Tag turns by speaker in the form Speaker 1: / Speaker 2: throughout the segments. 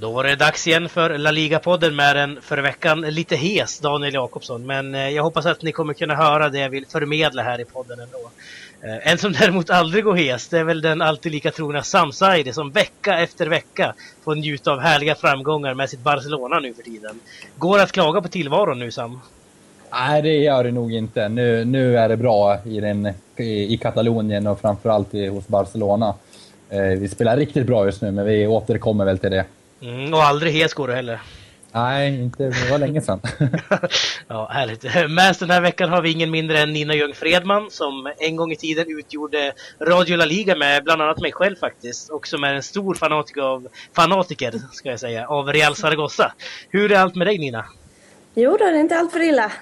Speaker 1: Då var det dags igen för La Liga-podden med en för veckan lite hes Daniel Jakobsson. Men eh, jag hoppas att ni kommer kunna höra det jag vill förmedla här i podden ändå. Eh, en som däremot aldrig går hes, det är väl den alltid lika trogna Sam Saidi som vecka efter vecka får njuta av härliga framgångar med sitt Barcelona nu för tiden. Går det att klaga på tillvaron nu Sam?
Speaker 2: Nej, det gör det nog inte. Nu, nu är det bra i, den, i, i Katalonien och framförallt i, hos Barcelona. Eh, vi spelar riktigt bra just nu, men vi återkommer väl till det.
Speaker 1: Mm, och aldrig hes går du heller.
Speaker 2: Nej, inte, det var länge sedan.
Speaker 1: ja, härligt. Med oss den här veckan har vi ingen mindre än Nina Ljung Fredman som en gång i tiden utgjorde Radio La Liga med bland annat mig själv faktiskt. Och som är en stor fanatiker av, fanatiker, ska jag säga, av Real Zaragoza. Hur är allt med dig Nina?
Speaker 3: Jo då, det är inte allt för illa.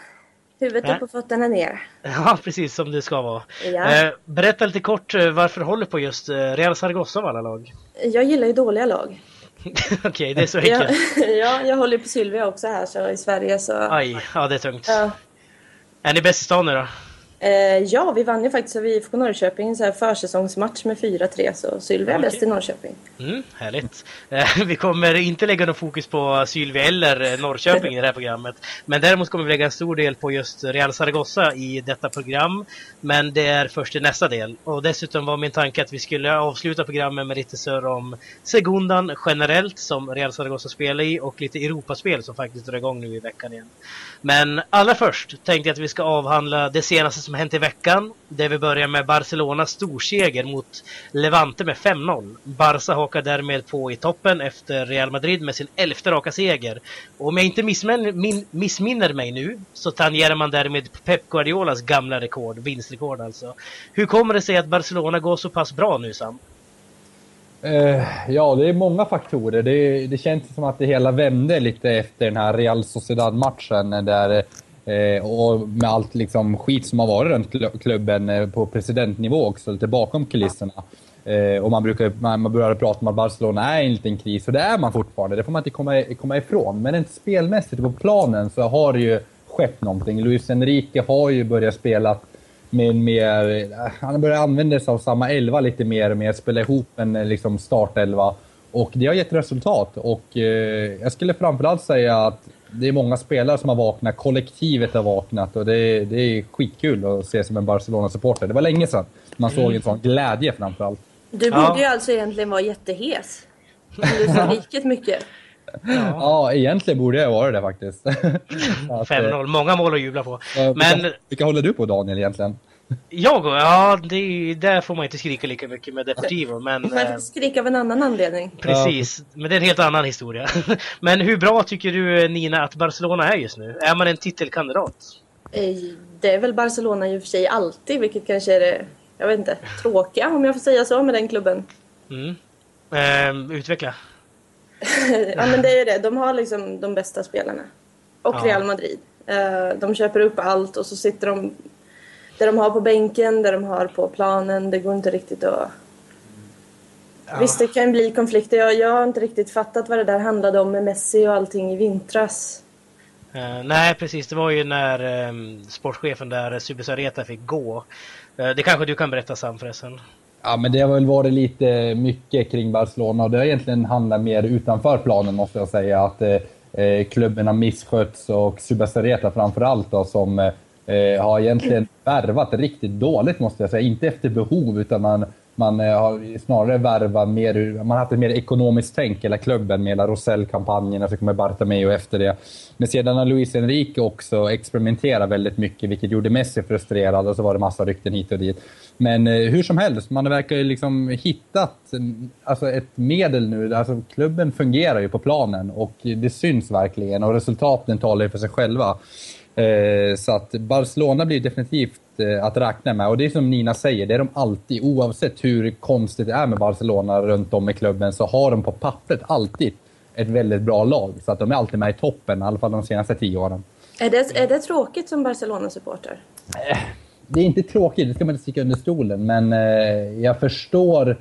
Speaker 3: Huvudet upp och fötterna ner.
Speaker 1: Ja, precis som det ska vara.
Speaker 3: Ja.
Speaker 1: Eh, berätta lite kort eh, varför du håller på just eh, Real Zaragoza av alla lag.
Speaker 3: Jag gillar ju dåliga lag.
Speaker 1: Okej, okay, det är så
Speaker 3: enkelt.
Speaker 1: Ja,
Speaker 3: ja, jag håller på Sylvia också här så i Sverige så...
Speaker 1: Aj, ja det är tungt.
Speaker 3: Ja.
Speaker 1: Är ni bäst i stan nu då?
Speaker 3: Eh, ja, vi vann ju faktiskt över IFK Norrköping så här försäsongsmatch med 4-3 så Sylvia är bäst i Norrköping.
Speaker 1: Mm, härligt. Eh, vi kommer inte lägga någon fokus på Sylvia eller eh, Norrköping i det här programmet. Men däremot kommer vi lägga en stor del på just Real Zaragoza i detta program. Men det är först i nästa del. Och dessutom var min tanke att vi skulle avsluta programmet med lite surr om Segundan generellt som Real Zaragoza spelar i och lite Europaspel som faktiskt drar igång nu i veckan igen. Men allra först tänkte jag att vi ska avhandla det senaste som hänt i veckan. Där vi börjar med Barcelonas storseger mot Levante med 5-0. Barca hakar därmed på i toppen efter Real Madrid med sin elfte raka seger. Och om jag inte missmin min, missminner mig nu så tangerar man därmed Pep Guardiolas gamla rekord, vinstrekord alltså. Hur kommer det sig att Barcelona går så pass bra nu Sam?
Speaker 2: Eh, ja, det är många faktorer. Det, det känns som att det hela vände lite efter den här Real Sociedad-matchen där Eh, och med allt liksom skit som har varit runt klubben eh, på presidentnivå också, lite bakom kulisserna. Eh, och man, brukar, man, började prata om att Barcelona är i en liten kris, och det är man fortfarande. Det får man inte komma, komma ifrån. Men inte spelmässigt på planen så har det ju skett någonting. Luis Enrique har ju börjat spela med mer... Han har börjat använda sig av samma elva lite mer och mer, spela ihop en liksom startelva. Och det har gett resultat. Och eh, jag skulle framförallt säga att det är många spelare som har vaknat, kollektivet har vaknat och det är, det är skitkul att se som en Barcelona-supporter. Det var länge sedan man såg en sån glädje framförallt.
Speaker 3: Du borde ja. ju alltså egentligen vara jättehes. Du sa riket mycket.
Speaker 2: Ja. ja, egentligen borde jag vara det faktiskt.
Speaker 1: 5-0, många mål att jubla på.
Speaker 2: Men... Vilka, vilka håller du på Daniel egentligen?
Speaker 1: Jag? Ja, det, där får man inte skrika lika mycket med Deportivo. Men,
Speaker 3: man får skrika av en annan anledning.
Speaker 1: Precis, men det är en helt annan historia. men hur bra tycker du Nina att Barcelona är just nu? Är man en titelkandidat?
Speaker 3: Det är väl Barcelona i och för sig alltid, vilket kanske är det, jag vet inte, tråkiga om jag får säga så med den klubben.
Speaker 1: Mm. Ehm, utveckla.
Speaker 3: ja men det är ju det, de har liksom de bästa spelarna. Och ja. Real Madrid. De köper upp allt och så sitter de det de har på bänken, det de har på planen, det går inte riktigt att... Ja. Visst, det kan bli konflikter. Jag, jag har inte riktigt fattat vad det där handlade om med Messi och allting i vintras.
Speaker 1: Uh, nej, precis. Det var ju när um, sportchefen där, Subisareta, fick gå. Uh, det kanske du kan berätta Sam förresten?
Speaker 2: Ja, men det har väl varit lite mycket kring Barcelona och det har egentligen handlat mer utanför planen måste jag säga. Att eh, klubben har misskötts och Subasareta framförallt då som eh, har egentligen värvat riktigt dåligt måste jag säga. Inte efter behov utan man, man eh, har snarare värvat mer, man har haft ett mer ekonomiskt tänk hela klubben med hela Rosell-kampanjen och så kommer Bartomeu efter det. Men sedan har Luis Enrique också experimenterat väldigt mycket vilket gjorde Messi frustrerad och så var det massa rykten hit och dit. Men eh, hur som helst, man verkar ju liksom hittat mm, alltså ett medel nu. Alltså klubben fungerar ju på planen och det syns verkligen och resultaten talar ju för sig själva. Eh, så att Barcelona blir definitivt eh, att räkna med. Och det är som Nina säger, det är de alltid. Oavsett hur konstigt det är med Barcelona runt om i klubben så har de på pappret alltid ett väldigt bra lag. Så att de är alltid med i toppen, i alla fall de senaste tio åren.
Speaker 3: Är det, är det tråkigt som Barcelona-supporter?
Speaker 2: Eh, det är inte tråkigt, det ska man inte sticka under stolen. Men jag förstår...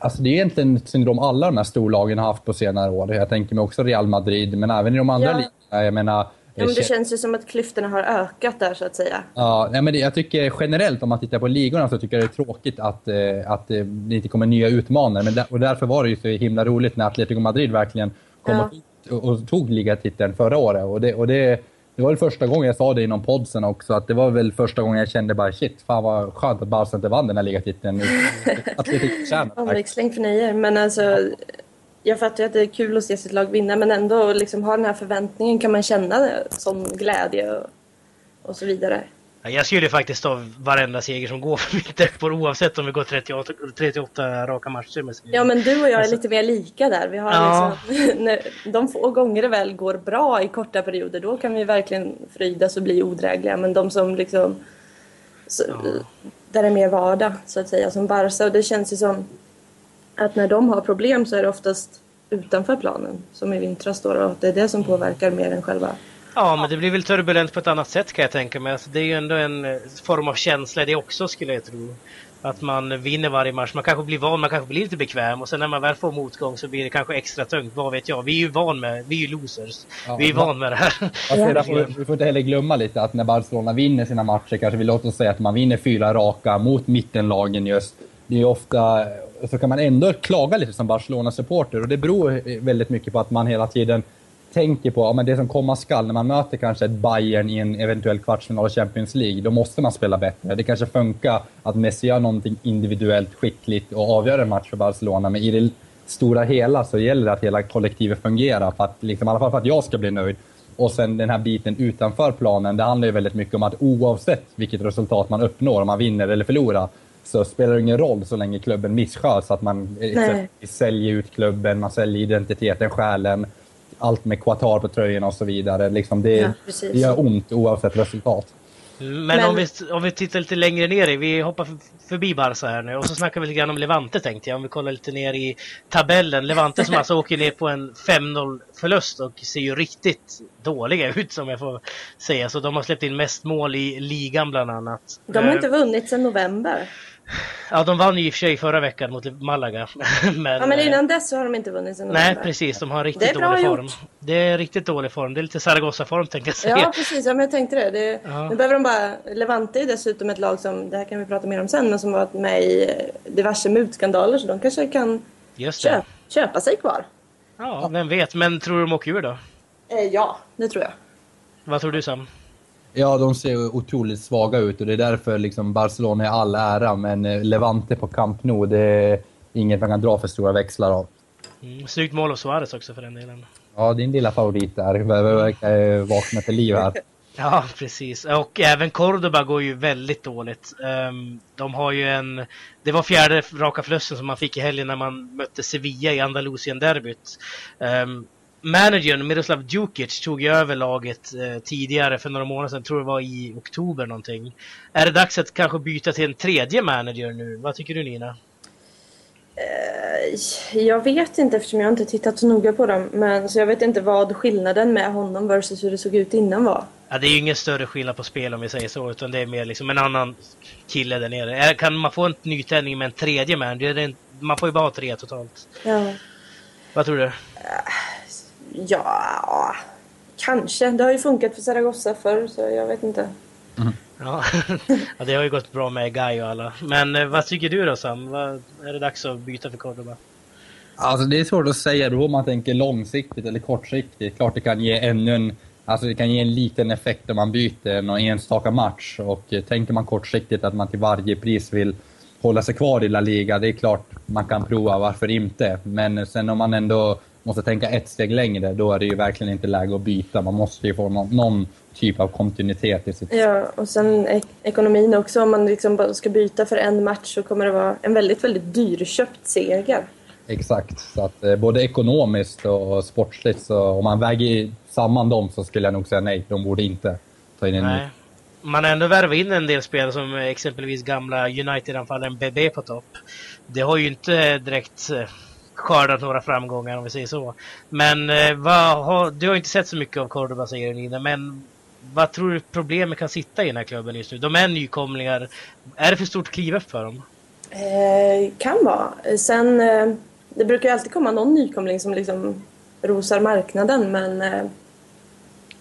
Speaker 2: Alltså det är egentligen ett syndrom alla de här storlagen har haft på senare år. Jag tänker mig också Real Madrid, men även i de andra ja. ligorna. Jag menar,
Speaker 3: Ja, men det känns ju som att klyftorna har ökat där så att säga.
Speaker 2: Ja, nej, men det, jag tycker generellt om man tittar på ligorna så tycker jag det är tråkigt att, eh, att eh, det inte kommer nya utmanare. Men där, och därför var det ju så himla roligt när Atletico Madrid verkligen kom
Speaker 3: Ja.
Speaker 2: och, och tog ligatiteln förra året. Och det, och det, det var väl första gången jag sa det i någon podd sen också, att det var väl första gången jag kände bara shit, fan vad skönt att Barca inte vann den här ligatiteln. Atletico förtjänar det.
Speaker 3: Omväxling för nöjer. Men alltså, jag fattar ju att det är kul att se sitt lag vinna men ändå liksom ha den här förväntningen kan man känna sån glädje och, och så vidare.
Speaker 1: Ja, Jag skulle faktiskt ta varenda seger som går för mitt Depor oavsett om vi går 38, 38 raka matcher med.
Speaker 3: Ja men du och jag är
Speaker 1: Alltså-
Speaker 3: lite mer lika där. Vi har
Speaker 1: Ja.
Speaker 3: liksom, när de få gånger det väl går bra i korta perioder då kan vi verkligen frydas och bli odrägliga. Men de som liksom så, där det är mer vardag så att säga som Barca och det känns ju som att när de har problem så är det oftast utanför planen som i vintras då och att det är det som påverkar mer än själva
Speaker 1: Ja, men det blir väl turbulent på ett annat sätt kan jag tänka mig. Alltså, det är ju ändå en eh, form av känsla det också skulle jag tro. Att man vinner varje match. Man kanske blir van, man kanske blir lite bekväm och sen när man väl får motgång så blir det kanske extra tungt. Vad vet jag? Vi är ju van med, vi är ju losers.
Speaker 2: Ja,
Speaker 1: vi är
Speaker 2: va-
Speaker 1: van med det här.
Speaker 2: Alltså, får, vi får inte heller glömma lite att när Barcelona vinner sina matcher, kanske vi låter oss säga att man vinner fyra raka mot mittenlagen just. Det är ofta, så kan man ändå klaga lite som Barcelona-supporter och det beror väldigt mycket på att man hela tiden tänker på ja, men det som komma skall när man möter kanske ett Bayern i en eventuell kvartsfinal i Champions League. Då måste man spela bättre. Det kanske funkar att Messi gör någonting individuellt skickligt och avgör en match för Barcelona, men i det stora hela så gäller det att hela kollektivet fungerar, för att, liksom, i alla fall för att jag ska bli nöjd. Och sen den här biten utanför planen, det handlar ju väldigt mycket om att oavsett vilket resultat man uppnår, om man vinner eller förlorar, så spelar det ingen roll så länge klubben missköts. Att man exempelvis säljer ut klubben, man säljer identiteten, själen, allt med Qatar på tröjorna och så vidare. Liksom det,
Speaker 3: Ja,
Speaker 2: det gör ont oavsett resultat.
Speaker 1: Men,
Speaker 3: Men-
Speaker 1: Om, vi, om vi tittar lite längre ner i, vi hoppar förbi Barca här nu och så snackar vi lite grann om Levante tänkte jag. Om vi kollar lite ner i tabellen. Levante som alltså åker ner på en 5-0 förlust och ser ju riktigt dåliga ut som jag får säga. Så de har släppt in mest mål i ligan bland annat.
Speaker 3: De har
Speaker 1: Eh,
Speaker 3: inte vunnit sedan november.
Speaker 1: Ja, de vann ju i och för sig förra veckan mot Malaga. men,
Speaker 3: Ja, men
Speaker 1: eh,
Speaker 3: innan dess så har de inte vunnit november.
Speaker 1: Nej, precis. De har riktigt dålig
Speaker 3: gjort.
Speaker 1: form. Det är riktigt dålig form. Det är lite Zaragoza-form tänkte jag säga.
Speaker 3: Ja, precis. Ja, men jag tänkte det. det
Speaker 1: Ja.
Speaker 3: Nu behöver de bara... Levante är dessutom ett lag som, det här kan vi prata mer om sen, men som varit med i diverse mutskandaler så de kanske kan
Speaker 1: Just det.
Speaker 3: köp, köpa sig kvar.
Speaker 1: Ja, vem vet. Men tror du de åker ur då?
Speaker 3: Eh, ja, det tror jag.
Speaker 1: Vad tror du Sam?
Speaker 2: Ja, de ser otroligt svaga ut och det är därför liksom Barcelona är all ära, men eh, Levante på Camp Nou, det är inget man kan dra för stora växlar av.
Speaker 1: Mm, snyggt mål av Suarez också för den delen.
Speaker 2: Ja, din lilla favorit där verkar eh, vakna till liv här.
Speaker 1: Ja, precis. Och även Cordoba går ju väldigt dåligt. Ehm, de har ju en... Det var fjärde raka förlusten som man fick i helgen när man mötte Sevilla i Andalusien-derbyt. Managern Miroslav Djukic tog ju över laget eh, tidigare för några månader sedan, tror det var i oktober någonting. Är det dags att kanske byta till en tredje manager nu? Vad tycker du Nina?
Speaker 3: Eh, Jag vet inte eftersom jag inte tittat så noga på dem. Men, så jag vet inte vad skillnaden med honom versus hur det såg ut innan var.
Speaker 1: Ja, det är ju ingen större skillnad på spel om vi säger så, utan det är mer liksom en annan kille där nere. Kan man få en nytändning med en tredje man? Man får ju bara ha tre totalt.
Speaker 3: Ja,
Speaker 1: Vad tror du?
Speaker 3: Ja kanske. Det har ju funkat för Zaragoza förr så jag vet inte.
Speaker 1: Ja. ja, det har ju gått bra med Guy och alla. Men eh, vad tycker du då Sam? Vad, är det dags att byta för Cordoba?
Speaker 2: Alltså det är svårt att säga då om man tänker långsiktigt eller kortsiktigt. Klart det kan ge ännu en, alltså det kan ge en liten effekt om man byter någon enstaka match. Och eh, tänker man kortsiktigt att man till varje pris vill hålla sig kvar i La Liga, det är klart man kan prova, varför inte? Men sen om man ändå måste tänka ett steg längre, då är det ju verkligen inte läge att byta. Man måste ju få någon, någon typ av kontinuitet i sitt
Speaker 3: Ja, och sen ek- ekonomin också. Om man liksom bara ska byta för en match så kommer det vara en väldigt, väldigt dyrköpt seger.
Speaker 2: Exakt. Så att, eh, både ekonomiskt och sportsligt, så om man väger samman dem så skulle jag nog säga nej. De borde inte ta in en ny.
Speaker 1: Nej. Man har ändå värvat in en del spelare som eh, exempelvis gamla United-anfallaren BB på topp. Det har ju inte direkt eh, skördat några framgångar om vi säger så. Men eh, vad har, du har inte sett så mycket av Cordoba säger Nina, men vad tror du problemet kan sitta i den här klubben just nu? De är nykomlingar. Är det för stort kliv för dem?
Speaker 3: Eh, kan vara. Sen, eh, det brukar ju alltid komma någon nykomling som liksom rosar marknaden men eh,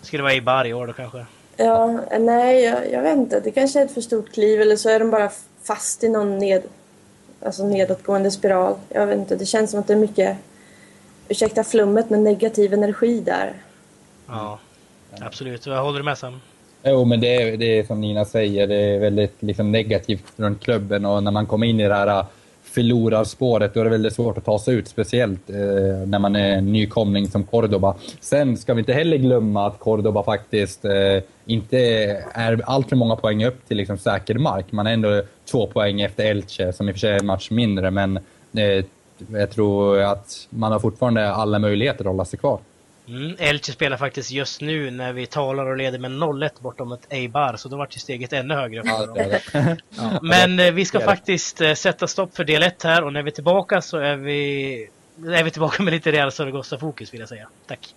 Speaker 1: Skulle det vara Eibar i år då kanske?
Speaker 3: Ja, nej, jag, jag, vet inte. Det kanske är ett för stort kliv eller så är de bara fast i någon ned, alltså nedåtgående spiral. Jag vet inte. Det känns som att det är mycket, ursäkta flummet, men negativ energi där.
Speaker 1: Ja, absolut. Jag håller du med Sam?
Speaker 2: Jo, men det är, det är som Nina säger, det är väldigt liksom, negativt runt klubben och när man kommer in i det här förlorar spåret, då är det väldigt svårt att ta sig ut, speciellt eh, när man är nykomling som Cordoba. Sen ska vi inte heller glömma att Cordoba faktiskt eh, inte är alltför många poäng upp till liksom, säker mark. Man är ändå två poäng efter Elche, som i och för sig är en match mindre, men eh, jag tror att man har fortfarande alla möjligheter att hålla sig kvar.
Speaker 1: Mm, Elche spelar faktiskt just nu när vi talar och leder med 0-1 bortom ett Eibar, så då vart ju steget ännu högre. För dem. Ja, men eh, vi ska faktiskt eh, sätta stopp för del 1 här och när vi är tillbaka så är vi, är vi tillbaka med lite Real Zaragoza-fokus vill jag säga. Tack!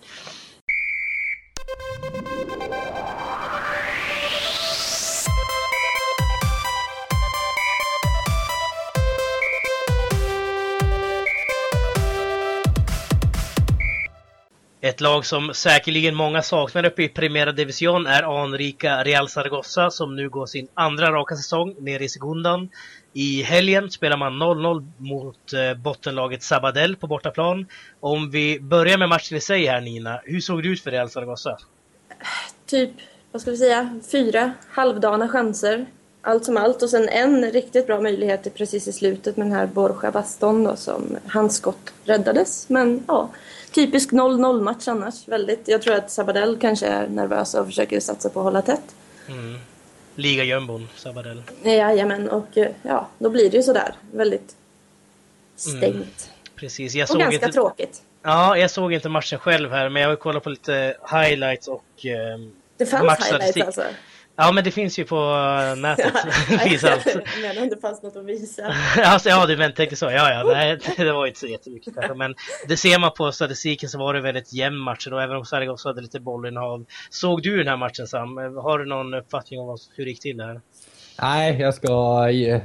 Speaker 1: Ett lag som säkerligen många saknar uppe i Primera Division är anrika Real Zaragoza som nu går sin andra raka säsong nere i Segundan. I helgen spelar man 0-0 mot eh, bottenlaget Sabadell på bortaplan. Om vi börjar med matchen i sig här Nina, hur såg det ut för Real Zaragoza?
Speaker 3: Typ, vad ska vi säga, fyra halvdana chanser. Allt som allt och sen en riktigt bra möjlighet precis i slutet med den här Borja Baston då som hans skott räddades. Men ja, typisk 0-0 match annars. Väldigt. Jag tror att Sabadell kanske är nervösa och försöker satsa på att hålla tätt.
Speaker 1: Mm. Liga-jumbon, Sabadell.
Speaker 3: Jajamän, och eh, ja, då blir det ju sådär. Väldigt stängt. Mm.
Speaker 1: Precis.
Speaker 3: Jag och ganska inte... tråkigt.
Speaker 1: Ja, jag såg inte matchen själv här, men jag har kollat på lite highlights och eh,
Speaker 3: Det fanns highlights alltså?
Speaker 1: Ja, men det finns ju på eh, nätet.
Speaker 3: det finns allt. Jag menar om det fanns något att visa.
Speaker 1: alltså, ja, du men, tänkte så. Ja, ja, nej, det var inte så jättemycket kanske. Men det ser man på statistiken så var det väldigt jämn match och även om Saragos hade lite bollinnehav. Såg du den här matchen Sam? Har du någon uppfattning om hur det gick till där?
Speaker 2: Nej, jag ska Eh,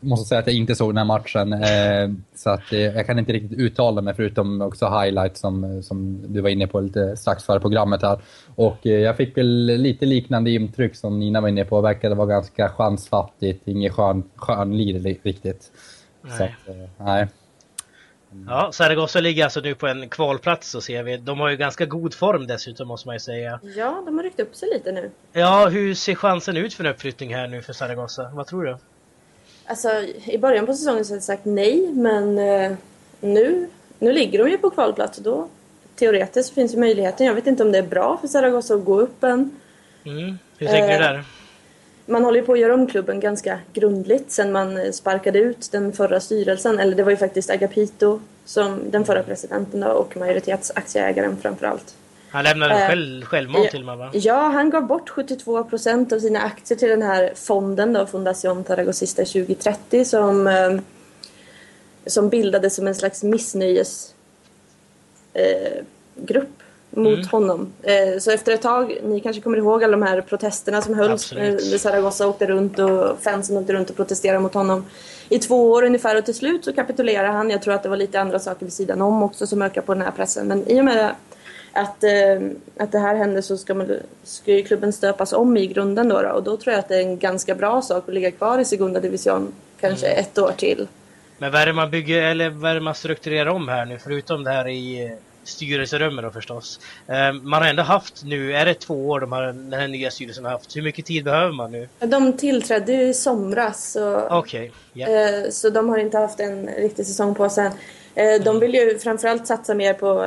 Speaker 2: måste säga att jag inte såg den här matchen. Eh, så att eh, jag kan inte riktigt uttala mig förutom också highlights som, som du var inne på lite strax före programmet här. Och jag fick väl lite liknande intryck som Nina var inne på. Verkade vara ganska chansfattigt, inget skön, skönlir riktigt. Nej. Så att, nej.
Speaker 1: Ja, Zaragoza ligger alltså nu på en kvalplats så ser vi. De har ju ganska god form dessutom måste man ju säga.
Speaker 3: Ja, de har ryckt upp sig lite nu.
Speaker 1: Ja, hur ser chansen ut för en uppflyttning här nu för Zaragoza? Vad tror du?
Speaker 3: Alltså, i början på säsongen så hade jag sagt nej, men eh, nu, nu ligger de ju på kvalplats och då teoretiskt finns ju möjligheten. Jag vet inte om det är bra för Zaragoza att gå upp än.
Speaker 1: Mm. Hur tänker eh, du där?
Speaker 3: Man håller ju på att göra om klubben ganska grundligt sen man sparkade ut den förra styrelsen. Eller det var ju faktiskt Agapito, som den förra presidenten då, och majoritetsaktieägaren framförallt.
Speaker 1: Han lämnade eh, själv, självmant till mig va?
Speaker 3: Ja, han gav bort 72 procent av sina aktier till den här fonden då, Fundación Tarragosista 2030 som, eh, som bildades som en slags missnöjesgrupp eh, mot mm. honom. Eh, så efter ett tag, ni kanske kommer ihåg alla de här protesterna som hölls. Eh, Zaragoza åkte runt och fansen åkte runt och protesterade mot honom i två år ungefär och till slut så kapitulerade han. Jag tror att det var lite andra saker vid sidan om också som ökade på den här pressen. Men i och med att, eh, att det här händer så ska, man, ska ju klubben stöpas om i grunden då, då, och då tror jag att det är en ganska bra sak att ligga kvar i Segunda Division kanske mm. ett år till.
Speaker 1: Men vad är det man bygger, eller vad är det man strukturerar om här nu, förutom det här i styrelserummet då förstås. Eh, man har ändå haft nu, är det två år de har, den här nya styrelsen har haft? Hur mycket tid behöver man nu?
Speaker 3: De tillträdde ju i somras.
Speaker 1: Okej. Okay, yeah.
Speaker 3: Så de har inte haft en riktig säsong på sig. Eh, de vill ju framförallt satsa mer på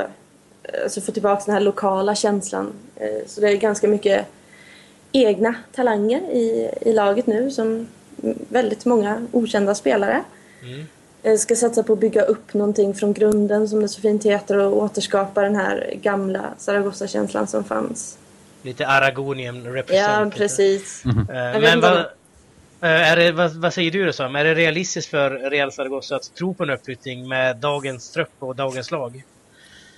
Speaker 3: alltså få tillbaka den här lokala känslan. Eh, så det är ganska mycket egna talanger i, i laget nu som väldigt många okända spelare. Mm. Eh, ska satsa på att bygga upp någonting från grunden som det så fint heter och återskapa den här gamla Zaragoza-känslan som fanns.
Speaker 1: Lite Aragonian represent.
Speaker 3: Ja, precis. Mm.
Speaker 1: -hmm. Men vad, är det, vad, vad, säger du då Sam? Är det realistiskt för Real Zaragoza att tro på en uppflyttning med dagens trupp och dagens lag?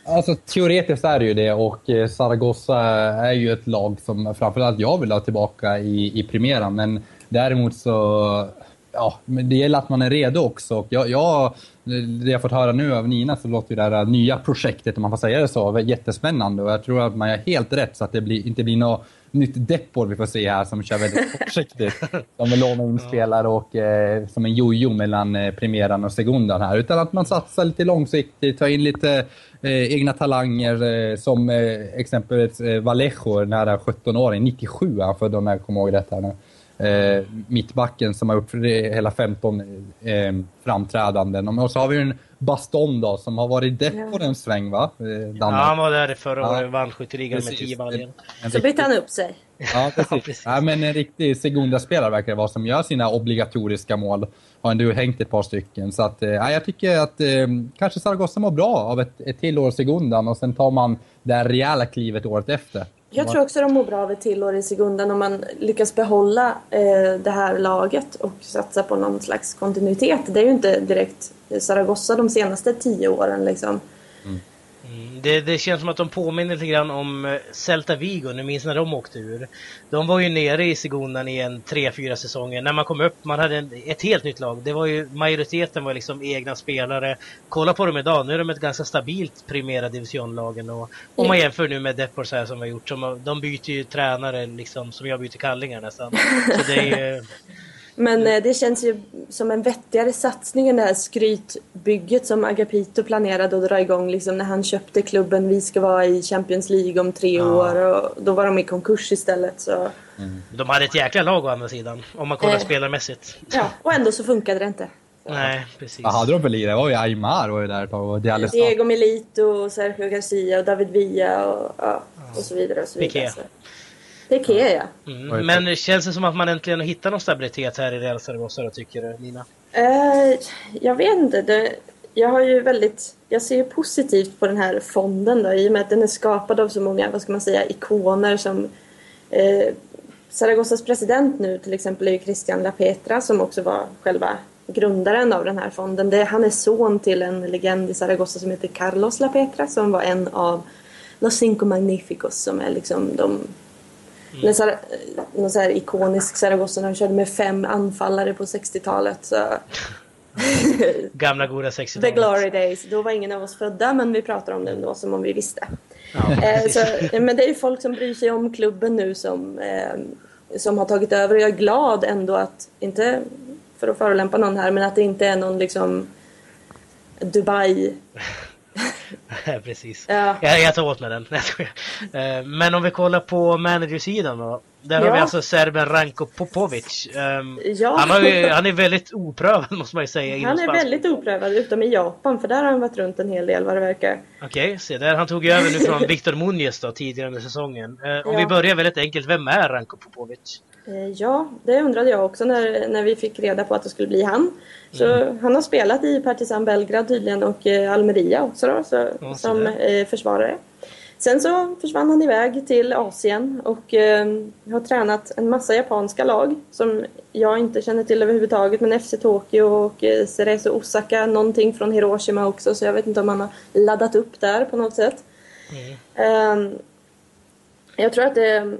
Speaker 2: Alltså teoretiskt är det ju det och eh, Zaragoza är ju ett lag som framförallt jag vill ha tillbaka i, i Primera. Men däremot så ja, men det gäller att man är redo också. Och jag, jag, det jag fått höra nu av Nina så låter det där nya projektet, om man får säga det så, jättespännande. Och jag tror att man är helt rätt så att det blir, inte blir något nytt Depor vi får se här som kör väldigt kortsiktigt. Som vill låna in spelare och eh, som en jojo mellan eh, Primeran och Segundan här. Utan att man satsar lite långsiktigt, tar in lite eh, egna talanger eh, som eh, exempelvis eh, Vallejo, nära 17-åring, 97 han född om jag kommer ihåg rätt här nu eh, mittbacken som har gjort hela 15 eh, framträdanden. Och så har vi en Baston då, som har varit depp på en sväng va?
Speaker 1: Eh, ja, han var där förra året och vann skytteligan med 10 baljor.
Speaker 3: Så bytte han upp sig.
Speaker 2: Ja, precis. ja, precis. Ja, men en riktig Segunda-spelare verkar det vara som gör sina obligatoriska mål. Har ändå hängt ett par stycken. Så att, eh, jag tycker att eh, kanske Zaragoza mår bra av ett, ett till år Segundan och sen tar man det rejäla klivet året efter.
Speaker 3: Jag tror också de mår bra av ett till år i Segundan om man lyckas behålla eh, det här laget och satsa på någon slags kontinuitet. Det är ju inte direkt Zaragoza de senaste tio åren liksom.
Speaker 1: Mm. Det, det, känns som att de påminner lite grann om eh, Celta Vigo, ni minns när de åkte ur. De var ju nere i Segundan i en 3-4 säsonger. När man kom upp, man hade en, ett helt nytt lag. Det var ju, majoriteten var liksom egna spelare. Kolla på dem idag, nu är de ett ganska stabilt Primera Division-lagen. Och, om man jämför nu med Depor så här som vi har gjort, som, de byter ju tränare liksom som jag byter kallingar nästan. Så det är ju,
Speaker 3: men eh, det känns ju som en vettigare satsning än det här skrytbygget som Agapito planerade att dra igång liksom när han köpte klubben. Vi ska vara i Champions League om tre ja. år och då var de i konkurs istället. Så.
Speaker 1: Mm. De hade ett jäkla lag å andra sidan om man kollar eh. spelarmässigt.
Speaker 3: Ja, och ändå så funkade det inte.
Speaker 1: Nej, precis.
Speaker 2: Vad hade de för lirare? Det var ju Aymar var ju där ett och
Speaker 3: Diego Milito, Sergio Garcia och David Villa och, ja, och så vidare. Och så vidare. Piqué. Piqué ja.
Speaker 1: Mm. Men känns det som att man äntligen har hittat någon stabilitet här i Real Zaragoza då, tycker du Nina?
Speaker 3: Uh, jag vet inte. Det, jag har ju väldigt, jag ser ju positivt på den här fonden då, i och med att den är skapad av så många, vad ska man säga, ikoner som eh, Zaragozas president nu till exempel är ju Christian Lapetra som också var själva grundaren av den här fonden. Det, han är son till en legend i Zaragoza som heter Carlos Lapetra som var en av Los Cinco Magnificos som är liksom de Mm. När någon så här ikonisk Zaragoza när de körde med fem anfallare på 60-talet. Så...
Speaker 1: Gamla goda 60-talet.
Speaker 3: The glory days. Då var ingen av oss födda men vi pratar om det ändå som om vi visste. Ja, eh, så, men det är ju folk som bryr sig om klubben nu som, eh, som har tagit över och jag är glad ändå att, inte för att förolämpa någon här, men att det inte är någon liksom Dubai
Speaker 1: Precis. Ja. Jag, jag tar åt mig den. Eh, men om vi kollar på managersidan då. Där ja. har vi alltså serben Ranko Popovic. Um, ja. han, har han är väldigt oprövad måste man ju säga.
Speaker 3: Han är väldigt oprövad utom i Japan för där har han varit runt en hel del vad det verkar.
Speaker 1: Okej, okay, se där. Han tog ju över nu från Victor Muniz då tidigare under säsongen. Uh, om ja. vi börjar väldigt enkelt, vem är Ranko Popovic?
Speaker 3: Uh, ja, det undrade jag också när, när vi fick reda på att det skulle bli han. Så mm. han har spelat i Partizan Belgrad tydligen och eh, Almeria också då, så, som eh, försvarare. Sen så försvann han iväg till Asien och eh, har tränat en massa japanska lag som jag inte känner till överhuvudtaget men FC Tokyo och eh, Cerezo Osaka, någonting från Hiroshima också så jag vet inte om han har laddat upp där på något sätt. Mm. Eh, jag tror att det,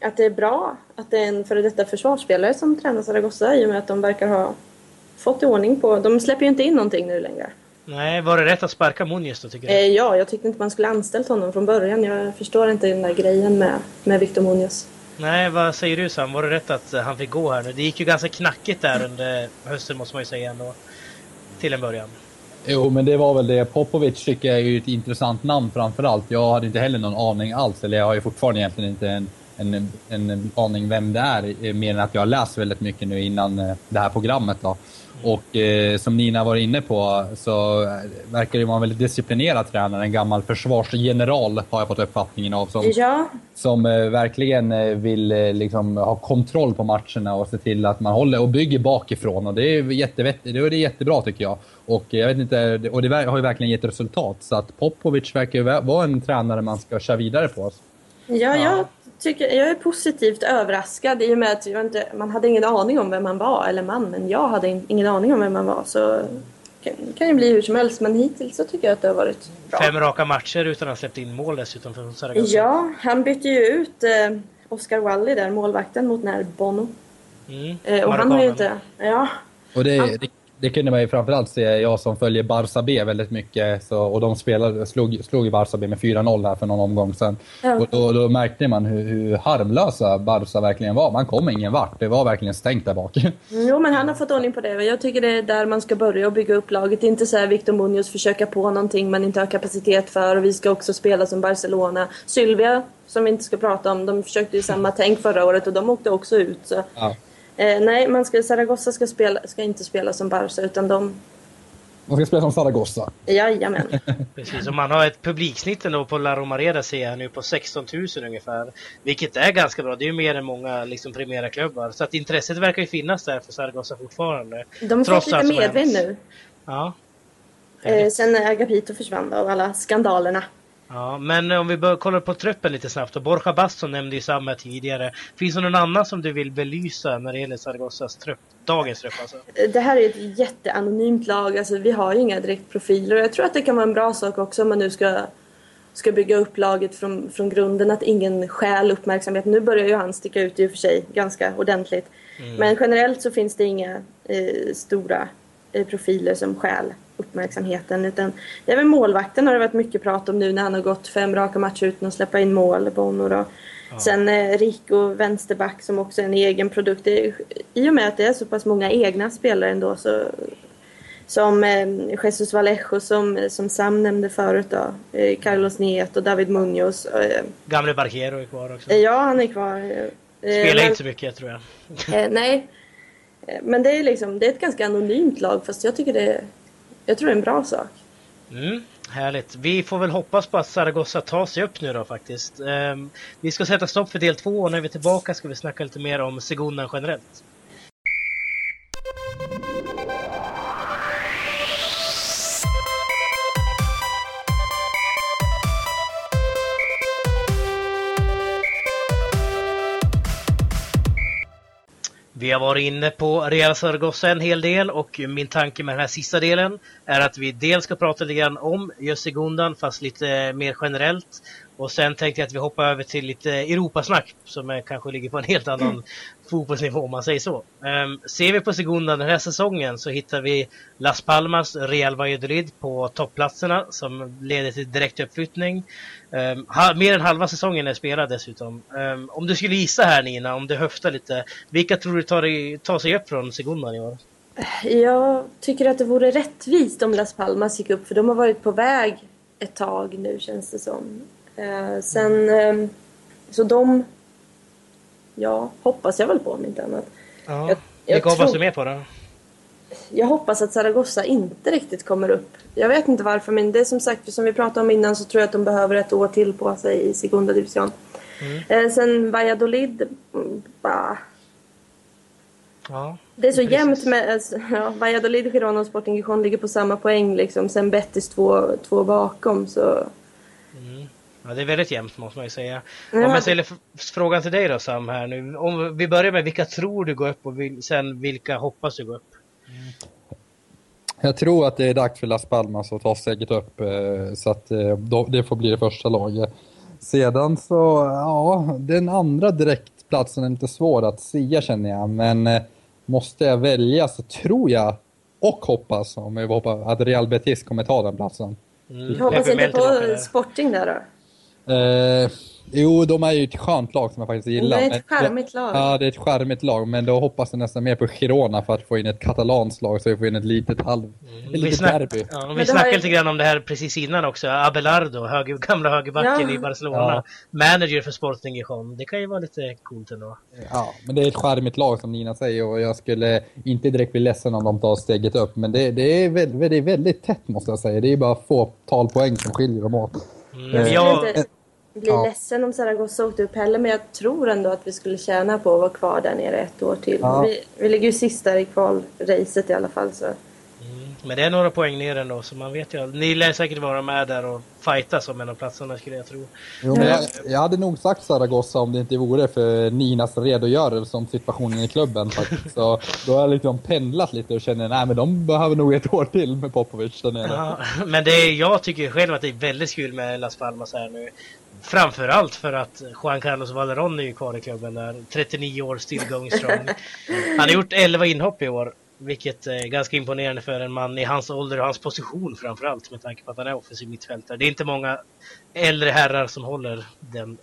Speaker 3: att det är bra att det är en före detta försvarsspelare som tränar Zaragoza i och med att de verkar ha fått i ordning på. De släpper ju inte in någonting nu längre.
Speaker 1: Nej, var det rätt att sparka Muniz då tycker du?
Speaker 3: Eh, ja, jag tyckte inte man skulle anställt honom från början. Jag förstår inte den där grejen med, med Victor Muniz.
Speaker 1: Nej, vad säger du Sam? Var det rätt att han fick gå här nu? Det gick ju ganska knackigt där under hösten måste man ju säga ändå. Till en början.
Speaker 2: Jo, men det var väl det. Popovic tycker jag är ju ett intressant namn framför allt. Jag hade inte heller någon aning alls, eller jag har ju fortfarande egentligen inte en, en, en aning vem det är, mer än att jag har läst väldigt mycket nu innan eh, det här programmet. Då. Och eh, som Nina var inne på så verkar det vara en väldigt disciplinerad tränare. En gammal försvarsgeneral har jag fått uppfattningen av. Som,
Speaker 3: ja.
Speaker 2: som eh, verkligen eh, vill eh, liksom, ha kontroll på matcherna och se till att man håller och bygger bakifrån. Och det är, jättevettigt, det är jättebra tycker jag. Och, jag vet inte, och det har ju verkligen gett resultat. Så att Popovic verkar vara en tränare man ska köra vidare på.
Speaker 3: Ja, jag tycker, jag är positivt överraskad i och med att inte, man hade ingen aning om vem man var, eller man, men jag hade in, ingen aning om vem man var. Så det kan ju bli hur som helst, men hittills så tycker jag att det har varit bra.
Speaker 1: Fem raka matcher utan att ha släppt in mål dessutom för Zaragoza.
Speaker 3: Ja, han bytte ju ut eh, Oscar Wally där, målvakten, mot när Bono.
Speaker 1: Mm.
Speaker 3: Eh, och han har ju inte... Ja.
Speaker 2: Och det, det, det kunde man ju framförallt se, jag som följer Barça B väldigt mycket, så, och de spelade, slog, slog ju Barça B med 4-0 här för någon omgång sedan.
Speaker 3: Ja.
Speaker 2: Och då, då märkte man hur, hur harmlösa Barça verkligen var. Man kom ingen vart, det var verkligen stängt där bak.
Speaker 3: Jo, men han har fått ordning på det. Jag tycker det är där man ska börja och bygga upp laget. Inte så här Victor Munoz försöka på någonting man inte har kapacitet för och vi ska också spela som Barcelona. Sylvia, som vi inte ska prata om, de försökte ju samma tänk förra året och de åkte också ut. Så.
Speaker 2: Ja.
Speaker 3: Eh, nej, man ska, Zaragoza ska, spela, ska inte spela som Barca utan de...
Speaker 2: Man ska spela som Zaragoza.
Speaker 3: Jajamän.
Speaker 1: Precis, och man har ett publiksnitt ändå på La Romareda ser jag nu på 16 000 ungefär. Vilket är ganska bra, det är ju mer än många liksom Primera-klubbar. Så att intresset verkar ju finnas där för Zaragoza fortfarande.
Speaker 3: De fått lite medvind nu.
Speaker 1: Ja.
Speaker 3: Eh, sen när Agapito försvann då, av alla skandalerna.
Speaker 1: Ja, men om vi bör kolla på truppen lite snabbt. Och Borja Baston nämnde ju samma tidigare. Finns det någon annan som du vill belysa när det gäller Zaragozas trupp? Dagens trupp alltså.
Speaker 3: Det här är ett jätteanonymt lag, alltså vi har ju inga direktprofiler och jag tror att det kan vara en bra sak också om man nu ska, ska bygga upp laget från, från grunden, att ingen stjäl uppmärksamhet. Nu börjar ju han sticka ut i och för sig ganska ordentligt. Men generellt så finns det inga eh, stora eh, profiler som stjäl uppmärksamheten utan det är väl målvakten har det varit mycket prat om nu när han har gått fem raka matcher utan att släppa in mål, Bono då. Sen eh, Rico, vänsterback som också är en egen produkt. Det I och med att det är så pass många egna spelare ändå så som eh, Jesus Vallejo som, som Sam nämnde förut då. Eh, Carlos Nieto, David Munoz. Eh,
Speaker 1: Gamle Barquero är kvar också.
Speaker 3: eh, ja, han är kvar. Eh,
Speaker 1: Spelar
Speaker 3: men-
Speaker 1: inte så mycket tror jag.
Speaker 3: Eh, nej. Eh, Men det är liksom, det är ett ganska anonymt lag fast jag tycker det jag tror det är en bra sak.
Speaker 1: Mm, härligt. Vi får väl hoppas på att Zaragoza tar sig upp nu då faktiskt. Ehm, vi ska sätta stopp för del två och när vi är tillbaka ska vi snacka lite mer om Segunda generellt. Vi har varit inne på Real Zaragoza en hel del och min tanke med den här sista delen är att vi dels ska prata lite grann om just Gundan fast lite mer generellt. Och sen tänkte jag att vi hoppar över till lite Europasnack som kanske ligger på en helt annan fotbollsnivå om man säger så. Um, ser vi på Segunda den här säsongen så hittar vi Las Palmas, Real Valladolid på toppplatserna som leder till direkt uppflyttning. Um, ha, mer än halva säsongen är spelad dessutom. Um, om du skulle gissa här Nina, om du höftar lite. Vilka tror du tar, i- tar sig upp från Segunda i år?
Speaker 3: Jag tycker att det vore rättvist om Las Palmas gick upp för de har varit på väg ett tag nu känns det som. Uh, sen, så de, ja, hoppas jag väl på om inte annat.
Speaker 1: Ja.
Speaker 3: Jag- jag
Speaker 1: Vilka hoppas du mer på då?
Speaker 3: Jag hoppas att Zaragoza inte riktigt kommer upp. Jag vet inte varför men det är som sagt, som vi pratade om innan så tror jag att de behöver ett år till på sig i Segunda Division. Eh, sen Valladolid, mm, bah.
Speaker 1: Ja.
Speaker 3: Det är så
Speaker 1: Precis.
Speaker 3: jämnt med... alltså, Ja, Valladolid, Girona och Sporting Gijon ligger på samma poäng liksom. Sen Betis två, två bakom så...
Speaker 1: Ja, det är väldigt jämnt måste man ju säga.
Speaker 3: Ja.
Speaker 1: Om jag ställer frågan till dig då Sam här nu. Om vi börjar med vilka tror du går upp och vil- sen vilka hoppas du går upp?
Speaker 2: Jag tror att det är dags för Las Palmas att ta steget upp, eh, så att eh, det får bli det första laget. Sedan så, ja, den andra direktplatsen är lite svår att säga känner jag, men eh, måste jag välja så tror jag, och hoppas, om jag hoppar, att Real Betis kommer ta den platsen.
Speaker 1: Mm.
Speaker 3: Jag hoppas inte på. Sporting där då.
Speaker 2: Eh, jo, de är ju ett skönt lag som jag faktiskt gillar.
Speaker 3: Det är ett charmigt lag.
Speaker 2: Ja, det är ett charmigt lag, men då hoppas jag nästan mer på Girona för att få in ett katalanskt lag så vi får in ett litet halv... Ett
Speaker 1: Vi,
Speaker 2: litet
Speaker 1: snack,
Speaker 2: derby.
Speaker 1: ja, vi snackade
Speaker 3: ju-
Speaker 1: lite grann om det här precis innan också. Abelardo, höger, gamla högerbacken
Speaker 3: Ja.
Speaker 1: i Barcelona.
Speaker 2: Ja.
Speaker 1: Manager för Sporting Gijon. Det kan ju vara lite coolt ändå.
Speaker 2: Ja, men det är ett charmigt lag som Nina säger och jag skulle inte direkt bli ledsen om de tar steget upp. Men det, det, är, väldigt, det är väldigt tätt måste jag säga. Det är bara få tal poäng som skiljer dem åt.
Speaker 1: Mm.
Speaker 3: Jag
Speaker 1: Jag,
Speaker 3: skulle inte bli
Speaker 2: ja.
Speaker 3: ledsen om Zaragoza åkte upp heller men jag tror ändå att vi skulle tjäna på att vara kvar där nere ett år till.
Speaker 2: Ja.
Speaker 3: Vi, vi ligger ju sist där i kvalracet i alla fall så.
Speaker 1: men det är några poäng ner ändå så man vet ju. Ni lär säkert vara med där och fightas om en av platserna skulle jag tro.
Speaker 2: Jo, men jag, jag hade nog sagt Zaragoza om det inte vore för Ninas redogörelse om situationen i klubben. faktiskt. Så då har jag liksom pendlat lite och känner nej men de behöver nog ett år till med Popovic där nere.
Speaker 1: Ja, men det är, jag tycker själv att det är väldigt kul med Las Palmas här nu framförallt för att Juan Carlos Valeron är ju kvar i klubben där. 39 år, still going strong. Han har gjort 11 inhopp i år. Vilket är ganska imponerande för en man i hans ålder och hans position framförallt med tanke på att han är offensiv mittfältare. Det är inte många äldre herrar som håller den,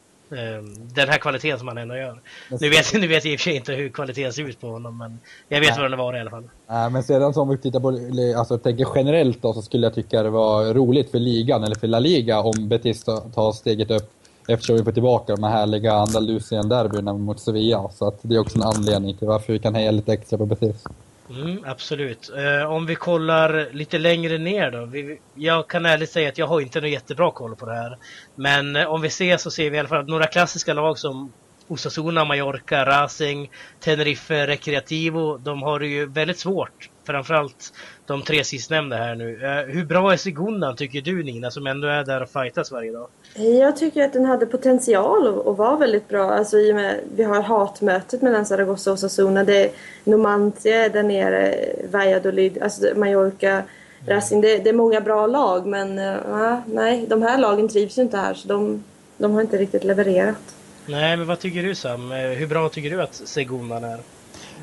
Speaker 1: den här kvaliteten som han ändå gör. Nu vet, nu vet jag i och för sig inte hur kvaliteten ser ut på honom men jag vet Nej. vad den var i alla fall.
Speaker 2: Nej, men sedan som vi tittar på, alltså tänker generellt då så skulle jag tycka det var roligt för ligan eller för La Liga om Betis tar steget upp eftersom vi får tillbaka de här härliga Andalusien-derbyna mot Sevilla. Så att det är också en anledning till varför vi kan heja lite extra på Betis.
Speaker 1: Mm, absolut. Eh, om vi kollar lite längre ner då. Vi, jag kan ärligt säga att jag har inte någon jättebra koll på det här. Men eh, om vi ser så ser vi i alla fall några klassiska lag som Osasuna, Mallorca, Racing, Tenerife, Recreativo. De har det ju väldigt svårt. Framförallt de tre sistnämnda här nu. Uh, hur bra är Segundan tycker du Nina som ändå är där och fightas varje dag?
Speaker 3: Jag tycker att den hade potential och var väldigt bra. Alltså i och med, vi har hatmötet mellan Zaragoza och Osasuna. Det är Numancia där nere, Valladolid, alltså Mallorca, Racing. Det, det, är många bra lag men uh, nej, de här lagen trivs ju inte här så de, de har inte riktigt levererat.
Speaker 1: Nej, men vad tycker du Sam? Eh, hur bra tycker du att Segundan är?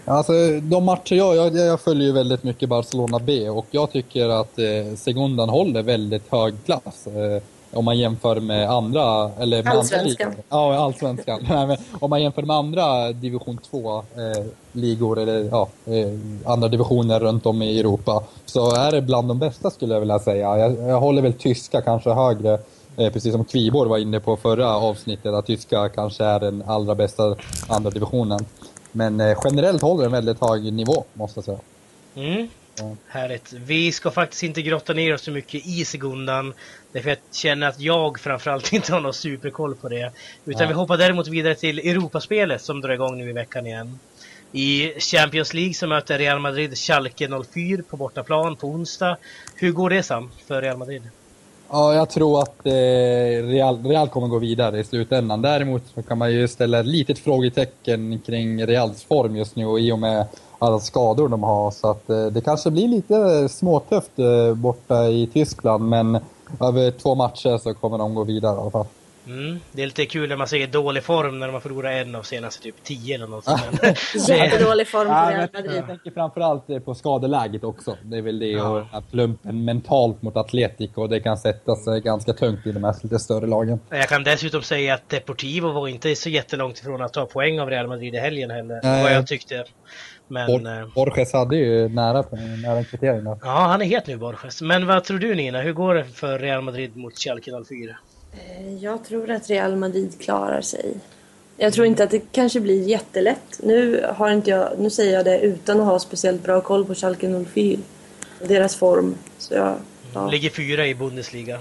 Speaker 2: Alltså, de matcher jag, jag, jag följer ju väldigt mycket Barcelona B och jag tycker att eh, Segundan håller väldigt hög klass. Eh, om man jämför med andra... Eller med
Speaker 3: allsvenskan.
Speaker 2: Andra ja, allsvenskan. om man jämför med andra division 2-ligor eh, eller ja, eh, andra divisioner runt om i Europa så är det bland de bästa skulle jag vilja säga. Jag, jag håller väl tyska kanske högre Eh, precis som Kvibor var inne på förra avsnittet, att tyska kanske är den allra bästa andra divisionen. Men eh, generellt håller den väldigt hög nivå, måste jag säga.
Speaker 1: Mm. Ja. Härligt. Vi ska faktiskt inte grotta ner oss så mycket i Segundan. Därför jag känner att jag framförallt inte har någon superkoll på det. Utan ja. vi hoppar däremot vidare till Europaspelet som drar igång nu i veckan igen. I Champions League så möter Real Madrid Schalke 04 på bortaplan på onsdag. Hur går det Sam, för Real Madrid?
Speaker 2: Ja, jag tror att eh, Real, Real kommer gå vidare i slutändan. Däremot så kan man ju ställa ett litet frågetecken kring Reals form just nu och i och med alla skador de har. Så att eh, det kanske blir lite småtufft eh, borta i Tyskland men över två matcher så kommer de gå vidare i alla fall.
Speaker 1: Mm. Det är lite kul när man säger dålig form när de har förlorat en av senaste typ tio eller något sånt.
Speaker 3: Jättedålig form på Real
Speaker 2: Madrid. Jag tänker framförallt på skadeläget också. Det är väl det ja. och att plumpen mentalt mot Atletico och det kan sätta sig ganska tungt i de här lite större lagen.
Speaker 1: Jag kan dessutom säga att Deportivo var inte så jättelångt ifrån att ta poäng av Real Madrid i helgen heller. Äh, vad jag tyckte. Men, Bor
Speaker 2: eh, Borges hade ju nära, nära en kvittering
Speaker 1: Ja, han är het nu Borges. Men vad tror du Nina? Hur går det för Real Madrid mot Schalke 04?
Speaker 3: Eh, jag tror att Real Madrid klarar sig. Jag tror inte att det kanske blir jättelätt. Nu, har inte jag, nu säger jag det utan att ha speciellt bra koll på Schalke 04. Deras form. Så jag,
Speaker 1: ja. Ligger fyra i Bundesliga.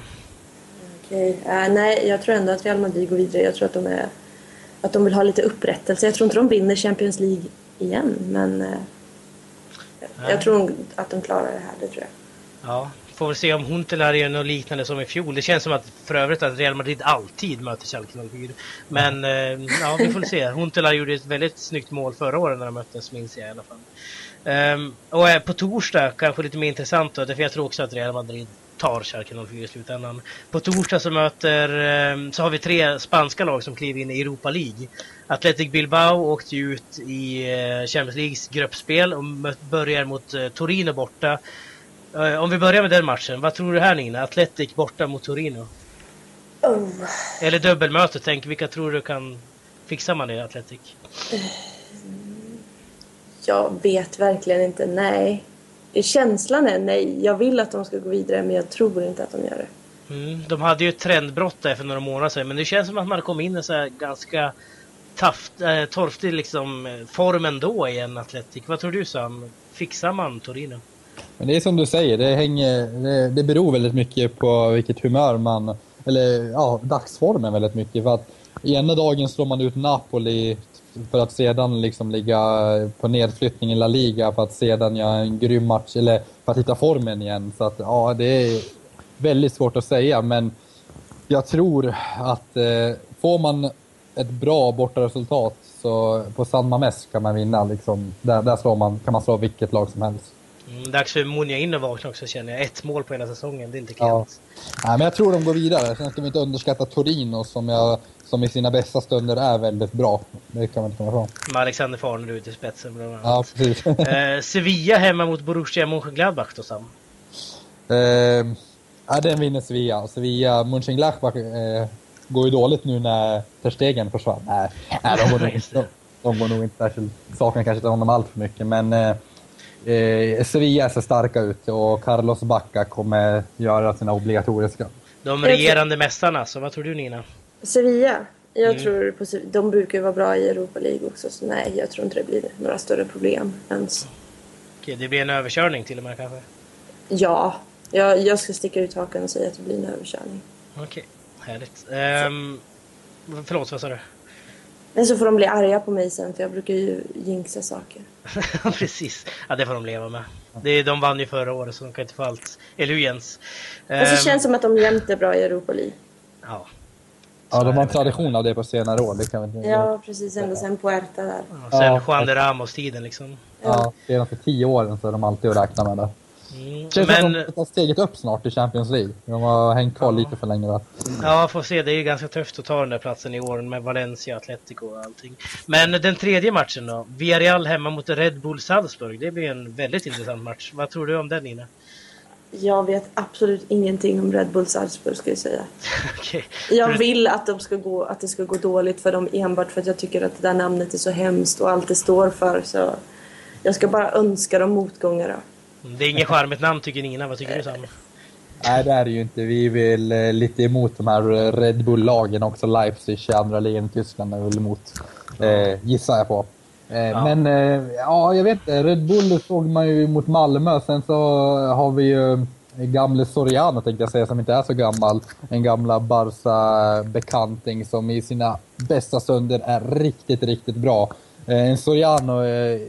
Speaker 3: Okej. Okay. Äh, nej, jag tror ändå att Real Madrid går vidare. Jag tror att de, är, att de vill ha lite upprättelse. Jag tror inte de vinner Champions League igen, men... Äh, jag tror att de klarar det här, det tror jag.
Speaker 1: Ja, Får väl se om Huntelaar gör något liknande som i fjol. Det känns som att för övrigt att Real Madrid alltid möter Schalke 04. Men eh, ja, vi får se. Huntelaar gjorde ett väldigt snyggt mål förra året när de möttes, minns jag i alla fall. Um, och eh, på torsdag, kanske lite mer intressant då, därför jag tror också att Real Madrid tar Schalke 04 i slutändan. På torsdag så möter, um, så har vi tre spanska lag som kliver in i Europa League. Athletic Bilbao åkte ut i uh, Champions Leagues gruppspel och börjar mot uh, Torino borta. Eh, om vi börjar med den matchen, vad tror du här Nina? Atletic borta mot Torino? Oh. Eller dubbelmöte, tänk vilka tror du kan fixa man i Atletic?
Speaker 3: Jag vet verkligen inte, nej. Känslan är nej. Jag vill att de ska gå vidare men jag tror inte att de gör det.
Speaker 1: Mm, de hade ju ett trendbrott där för några månader sedan men det känns som att man kom in i så här ganska taft, äh, torftig liksom, form ändå i en Atletic. Vad tror du Sam? Fixar man Torino?
Speaker 2: Men det är som du säger, det, hänger, det, det beror väldigt mycket på vilket humör man... Eller ja, dagsformen väldigt mycket. För att ena dagen slår man ut Napoli för att sedan liksom ligga på nedflyttning i La Liga för att sedan göra en grym match, eller för att hitta formen igen. Så att ja, det är väldigt svårt att säga, men jag tror att eh, får man ett bra bortaresultat så på San Mames kan man vinna. Liksom. Där, där slår man, kan man slå vilket lag som helst.
Speaker 1: Mm, dags för Monja in och vakna också känner jag. Ett mål på hela säsongen, det är inte
Speaker 2: Ja.
Speaker 1: klent.
Speaker 2: Nej, men jag tror de går vidare. Sen ska vi inte underskatta Torino som, jag, som i sina bästa stunder är väldigt bra. Det kan man inte komma ifrån.
Speaker 1: Med Alexander Farnerud i spetsen bland annat.
Speaker 2: Ja, precis.
Speaker 1: Eh, Sevilla hemma mot Borussia Mönchengladbach då Sam.
Speaker 2: eh, ja, den vinner Sevilla. Sevilla, Mönchengladbach eh, går ju dåligt nu när Ter Stegen försvann. Nej, nej de, går nog, de, de går nog inte särskilt, saknar kanske inte honom allt för mycket. Men eh, Sevilla ser starka ut och Carlos Bacca kommer göra sina obligatoriska.
Speaker 1: De regerande mästarna, så vad tror du Nina?
Speaker 3: Sevilla. Jag
Speaker 1: Mm.
Speaker 3: tror på, Se- de brukar ju vara bra i Europa League också, så nej, jag tror inte det blir några större problem ens.
Speaker 1: Okej, det blir en överkörning till och med kanske?
Speaker 3: Ja, jag, jag ska sticka ut hakan och säga att det blir en överkörning.
Speaker 1: Okej, härligt. Um, förlåt, vad sa du?
Speaker 3: Men så får de bli arga på mig sen, för jag brukar ju jinxa saker.
Speaker 1: Precis, ja det får de leva med. Det, de vann ju förra året så de kan inte få allt. Eller hur Jens?
Speaker 3: Men så
Speaker 1: Ehm,
Speaker 3: känns det som att de jämt är bra i Europa League.
Speaker 1: Ja,
Speaker 2: Ja, de har en tradition av det på senare år. Det kan vi inte...
Speaker 3: Ja, precis. Ända sen Puerta där.
Speaker 1: ja, sen
Speaker 2: Ja.
Speaker 1: Juan de Ramos-tiden liksom.
Speaker 2: Ja, senaste tio åren så är de alltid att räkna med det.
Speaker 1: Mm.
Speaker 2: Känns som att
Speaker 1: Men
Speaker 2: de tar steget upp snart i Champions League. De har hängt kvar lite för länge där.
Speaker 1: ja, får se. Det är ju ganska tufft att ta den där platsen i år med Valencia, Atletico och allting. Men den tredje matchen då? Villarreal hemma mot Red Bull Salzburg. Det blir en väldigt intressant match. Vad tror du om den Nina?
Speaker 3: Jag vet absolut ingenting om Red Bull Salzburg, ska jag säga.
Speaker 1: Okej.
Speaker 3: Jag vill att, de ska gå, att det ska gå dåligt för dem enbart för att jag tycker att det där namnet är så hemskt och allt det står för. Så jag ska bara önska dem motgångar. Då.
Speaker 1: Det är inget charmigt namn tycker Nina. Vad tycker du Sam?
Speaker 2: Nej, det är det ju inte. Vi är väl eh, lite emot de här Red Bull-lagen också. Leipzig i andra ligan i Tyskland är väl emot, eh, gissar jag på. Eh,
Speaker 1: Ja.
Speaker 2: Men eh, ja, jag vet inte. Red Bull såg man ju mot Malmö. Sen så har vi ju eh, gamle Soriano tänkte jag säga, som inte är så gammal. En gamla Barca-bekanting som i sina bästa stunder är riktigt, riktigt bra. Eh, en Soriano, eh,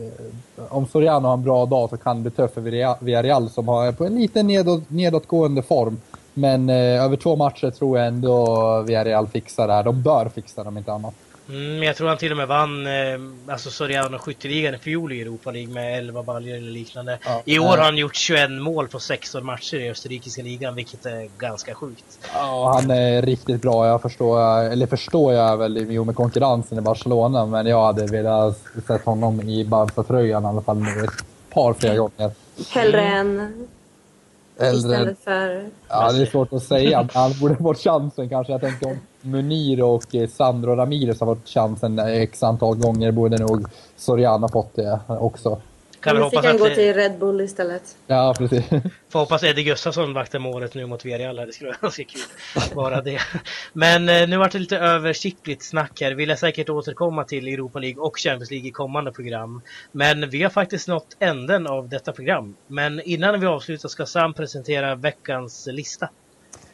Speaker 2: om Soriano har en bra dag så kan det bli tufft för Villarreal- som har på en liten nedåt, nedåtgående form. Men eh, över två matcher tror jag ändå Villarreal fixar det här. De bör fixa det om inte annat.
Speaker 1: Mm, men jag tror han till och med vann eh, alltså Soriano skytteligan i fjol i Europa League med 11 baljor eller liknande.
Speaker 2: Ja.
Speaker 1: I år har han gjort 21 mål på 16 matcher i österrikiska ligan, vilket är ganska sjukt.
Speaker 2: Ja, han är riktigt bra. Jag förstår, eller förstår jag väl jo, med konkurrensen i Barcelona, men jag hade velat sett honom i Barca-tröjan i alla fall nu ett par, flera gånger.
Speaker 3: Hellre än
Speaker 2: Äldre,
Speaker 3: istället för...
Speaker 2: ja, det är svårt att säga. Han borde fått chansen kanske. Jag tänker om Munir och eh, Sandro Ramirez har fått chansen x antal gånger borde nog Soriano fått det också.
Speaker 1: Kan
Speaker 3: fick
Speaker 1: hoppas att
Speaker 3: gå
Speaker 1: det,
Speaker 3: till Red Bull istället.
Speaker 2: Ja, precis.
Speaker 1: får hoppas Eddie Gustafsson vaktar målet nu mot Villarreal. Det skulle vara ganska kul. Bara det. Men eh, nu vart det lite översiktligt snack här. Vi lär säkert återkomma till Europa League och Champions League i kommande program. Men vi har faktiskt nått änden av detta program. Men innan vi avslutar ska Sam presentera veckans lista.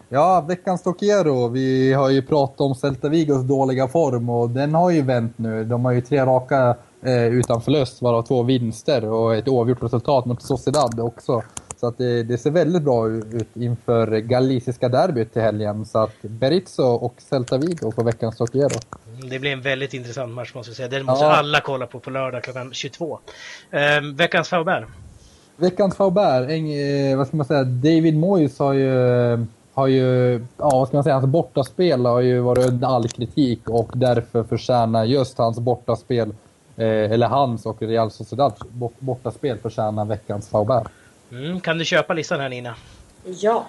Speaker 2: Ja, veckans Tokiero. Vi har ju pratat om Celta Vigos dåliga form och den har ju vänt nu. De har ju tre raka eh, utan förlust, varav två vinster och ett oavgjort resultat mot Sociedad också. Så att det, det ser väldigt bra ut inför galiciska derbyt till helgen. Så att Berizzo och Celta Vigo på veckans Tokiero.
Speaker 1: Det blir en väldigt intressant match måste jag säga. Den måste
Speaker 2: Ja.
Speaker 1: alla kolla på på lördag klockan 22. Ehm, veckans Faubert.
Speaker 2: Veckans Faubert, eh, vad ska man säga, David Moyes har ju, har ju, ja vad ska man säga, hans bortaspel har ju varit under all kritik och därför förtjänar just hans bortaspel, eh, eller hans och Real Sociedads bort- bortaspel förtjänar veckans Faubert.
Speaker 1: Mm, kan du köpa listan här Nina?
Speaker 3: Ja,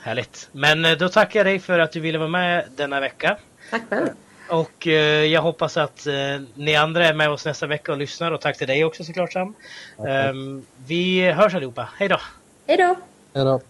Speaker 1: Härligt. Men eh, då tackar jag dig för att du ville vara med denna vecka.
Speaker 3: tack själv.
Speaker 1: Och eh, jag hoppas att eh, ni andra är med oss nästa vecka och lyssnar. Och tack till dig också såklart Sam. Ehm, vi hörs allihopa. Hej då!
Speaker 3: Hej då!
Speaker 2: Hej då!